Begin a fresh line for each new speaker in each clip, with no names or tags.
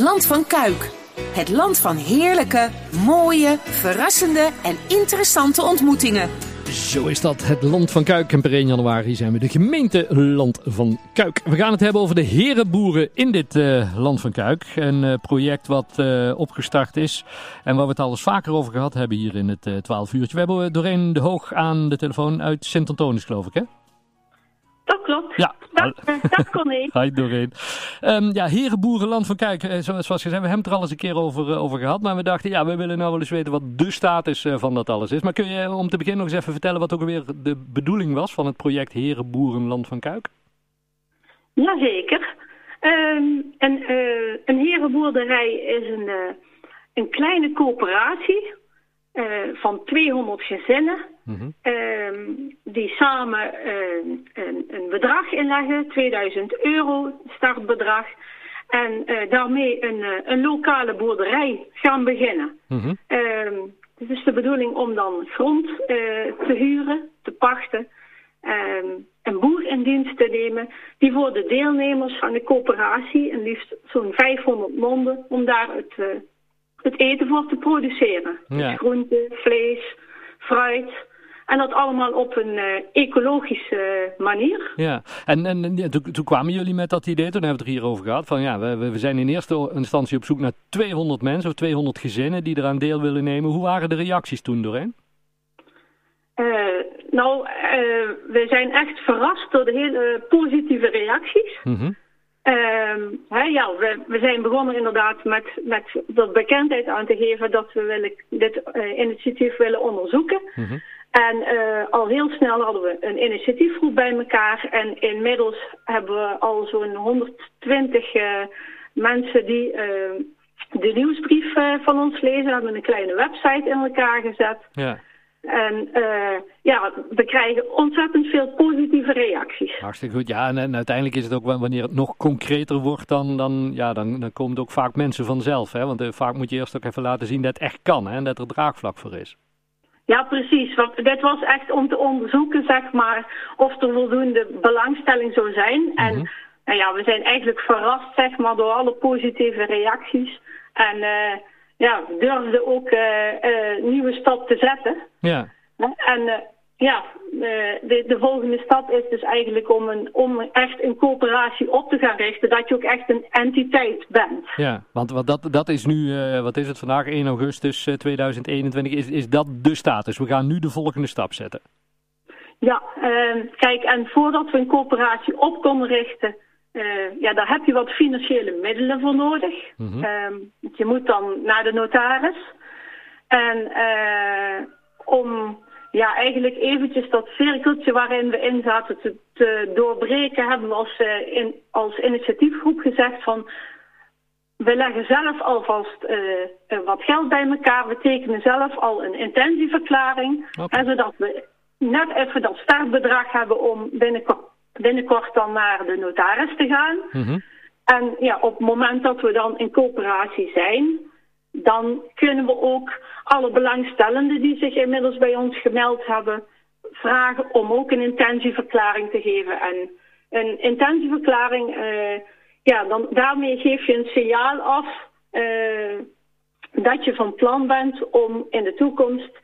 land van Kuik. Het land van heerlijke, mooie, verrassende en interessante ontmoetingen.
Zo is dat, het Land van Kuik. En per 1 januari zijn we de gemeente Land van Kuik. We gaan het hebben over de herenboeren in dit uh, Land van Kuik. Een uh, project wat uh, opgestart is en waar we het al eens vaker over gehad hebben hier in het 12 uurtje. We hebben Doreen de Hoog aan de telefoon uit Sint-Antonis geloof ik hè?
Dat. Dat, kon ik.
Hi Doreen. Um, ja, Herenboerenland van Kuik. Zoals gezegd, we hebben het er al eens een keer over, over gehad. Maar we dachten, ja, we willen nou wel eens weten wat de status van dat alles is. Maar kun je om te beginnen nog eens even vertellen wat ook alweer de bedoeling was van het project Herenboerenland van Kuik?
Jazeker. Um, een, uh, een herenboerderij is een, uh, een kleine coöperatie uh, van 200 gezinnen. Mm -hmm. um, die samen een, een, bedrag inleggen, 2000 euro startbedrag. En daarmee een, een lokale boerderij gaan beginnen. Mm -hmm. het is de bedoeling om dan grond te huren, te pachten. Een boer in dienst te nemen die voor de deelnemers van de coöperatie, en liefst zo'n 500 monden, om daar het, het eten voor te produceren.
Ja.
Dus groente, vlees, fruit. En dat allemaal op een uh, ecologische manier.
Ja, en, en ja, toen, toen, kwamen jullie met dat idee, toen hebben we het er hier over gehad. Van ja, we, we zijn in eerste instantie op zoek naar 200 mensen of 200 gezinnen die eraan deel willen nemen. Hoe waren de reacties toen doorheen?
Uh, nou, uh, we zijn echt verrast door de hele positieve reacties.
Mm -hmm.
Uh, hè, ja, we, we, zijn begonnen inderdaad met, met dat bekendheid aan te geven dat we willen, dit uh, initiatief willen onderzoeken.
Mm -hmm.
En al heel snel hadden we een initiatiefgroep bij elkaar. En inmiddels hebben we al zo'n 120 mensen die de nieuwsbrief van ons lezen. We hebben een kleine website in elkaar gezet.
Ja.
En uh, ja, we krijgen ontzettend veel positieve reacties.
Hartstikke goed. Ja, en, en, uiteindelijk is het ook wanneer het nog concreter wordt, dan, dan, ja, dan, dan komen ook vaak mensen vanzelf. Hè? Want uh, vaak moet je eerst ook even laten zien dat het echt kan hè? en dat er draagvlak voor is.
Ja, precies. Want dit was echt om te onderzoeken, zeg maar, of er voldoende belangstelling zou zijn. Mm -hmm. En nou ja, we zijn eigenlijk verrast, zeg maar, door alle positieve reacties. En uh, ja, durfde ook uh, uh, nieuwe stap te zetten.
Ja.
En uh, ja, de, de volgende stap is dus eigenlijk om, een, om echt een coöperatie op te gaan richten. Dat je ook echt een entiteit bent.
Ja, want wat dat, dat is nu, wat is het vandaag, 1 augustus 2021, is, is dat de status. We gaan nu de volgende stap zetten.
Ja, kijk, en voordat we een coöperatie op konden richten... Uh, ja, daar heb je wat financiële middelen voor nodig.
Mm
-hmm. um, je moet dan naar de notaris. En uh, om ja, eigenlijk eventjes dat cirkeltje waarin we in zaten te, te doorbreken, hebben we als, uh, in, als initiatiefgroep gezegd van we leggen zelf alvast wat geld bij elkaar. We tekenen zelf al een intentieverklaring.
Okay.
En zodat we net even dat startbedrag hebben om binnenkort binnenkort dan naar de notaris te gaan.
Mm -hmm.
En ja, op het moment dat we dan in coöperatie zijn, dan kunnen we ook alle belangstellenden die zich inmiddels bij ons gemeld hebben, vragen om ook een intentieverklaring te geven. En een intentieverklaring, uh, ja, dan, daarmee geef je een signaal af uh, dat je van plan bent om in de toekomst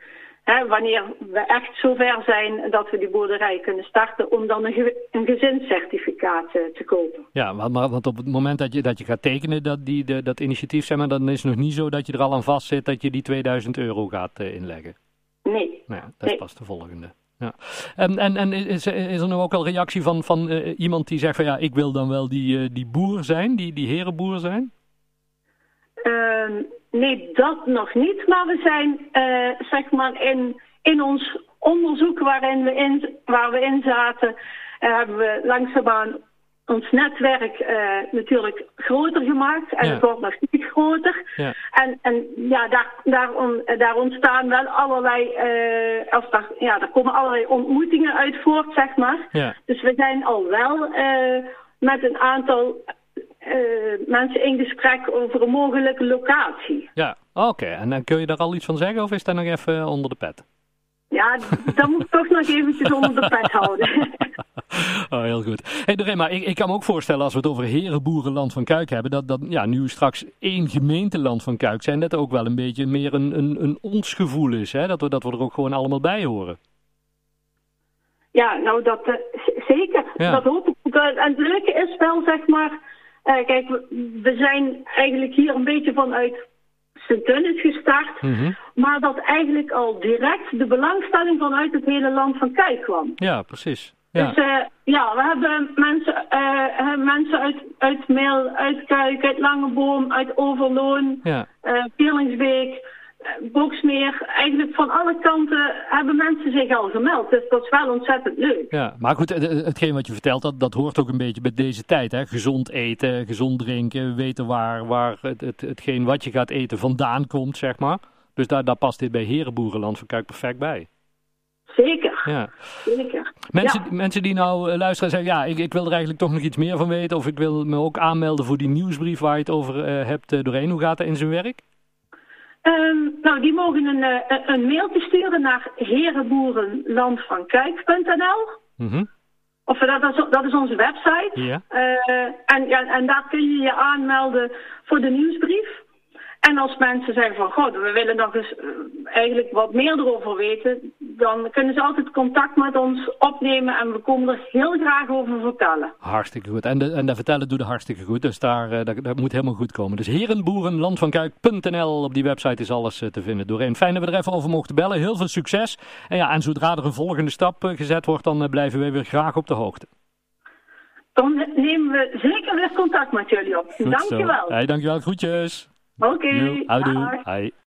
Hè, wanneer we echt zover zijn dat we die boerderij kunnen starten, om dan een, ge een gezinscertificaat uh, te kopen.
Ja, maar, maar, want op het moment dat je, dat je gaat tekenen, dat, die, de, dat initiatief, zeg maar, dan is het nog niet zo dat je er al aan vast zit dat je die 2000 euro gaat uh, inleggen.
Nee.
Nou ja, dat
nee.
is pas de volgende. Ja. En, en, en is, is er nu ook al reactie van, van uh, iemand die zegt van ja, ik wil dan wel die, die boer zijn, die, die herenboer zijn?
Um, Nee, dat nog niet. Maar we zijn, uh, zeg maar, in, in ons onderzoek waarin we in, waar we in zaten, uh, hebben we langzaamaan ons netwerk uh, natuurlijk groter gemaakt. En
Ja.
het wordt nog steeds groter.
Ja.
En, en ja, daar, daar, on, daar ontstaan wel allerlei, of daar, ja, daar komen allerlei ontmoetingen uit voort, zeg maar.
Ja.
Dus we zijn al wel met een aantal uh, mensen in gesprek over een mogelijke locatie.
Ja, oké. En dan kun je daar al iets van zeggen of is dat nog even onder de pet?
Ja, dat moet ik toch nog eventjes onder de pet houden.
oh, heel goed. Hey, Doreen, maar ik, ik, kan me ook voorstellen als we het over herenboerenland van Kuik hebben, dat, dat ja, nu straks één gemeenteland van Kuik zijn, dat ook wel een beetje meer een, een, een ons gevoel is. Hè? Dat, we, dat we er ook gewoon allemaal bij horen.
Ja, nou dat uh, zeker. Dat hoop ik. En het leuke is wel, zeg maar, uh, kijk, we, zijn eigenlijk hier een beetje vanuit Sint-Tunis gestart. Mm Maar dat eigenlijk al direct de belangstelling vanuit het hele land van Kuik kwam.
Ja, precies. Ja.
Dus uh, ja, we hebben mensen, uh, mensen uit, uit Meel, uit Kuik, uit Langeboom, uit Overloon, ja. uh, Boksmeer, eigenlijk van alle kanten hebben mensen zich al gemeld. Dus dat is wel ontzettend leuk.
Ja, maar goed, hetgeen wat je vertelt, dat, dat hoort ook een beetje bij deze tijd. Hè? Gezond eten, gezond drinken, weten waar, waar het, het, hetgeen wat je gaat eten vandaan komt, zeg maar. Dus daar, daar past dit bij Herenboerenland van Kuik perfect bij.
Zeker.
Ja.
Zeker.
Mensen, mensen die nou luisteren en zeggen, ja, ik, ik wil er eigenlijk toch nog iets meer van weten. Of ik wil me ook aanmelden voor die nieuwsbrief waar je het over uh, hebt doorheen. Hoe gaat dat in zijn werk?
Um, nou, die mogen een, uh, een mailtje sturen naar herenboerenlandvankuik.nl. Mm -hmm. Of dat is, dat is onze website. Uh, en, ja, en daar kun je je aanmelden voor de nieuwsbrief. En als mensen zeggen van, god, we willen nog eens uh, eigenlijk wat meer erover weten, dan kunnen ze altijd contact met ons opnemen en we komen er heel graag over vertellen.
Hartstikke goed. En, de, en dat vertellen doet het hartstikke goed, dus daar, uh, dat, dat, moet helemaal goed komen. Dus herenboerenlandvankuik.nl, op die website is alles uh, te vinden. Doorheen. Fijn dat we er even over mochten bellen. Heel veel succes. En ja, en zodra er een volgende stap gezet wordt, dan blijven wij weer graag op de hoogte.
Dan nemen we zeker weer contact met jullie op. Dankjewel.
Hey, dankjewel. Groetjes.
Oké. Okay.
Houdoe. Hi.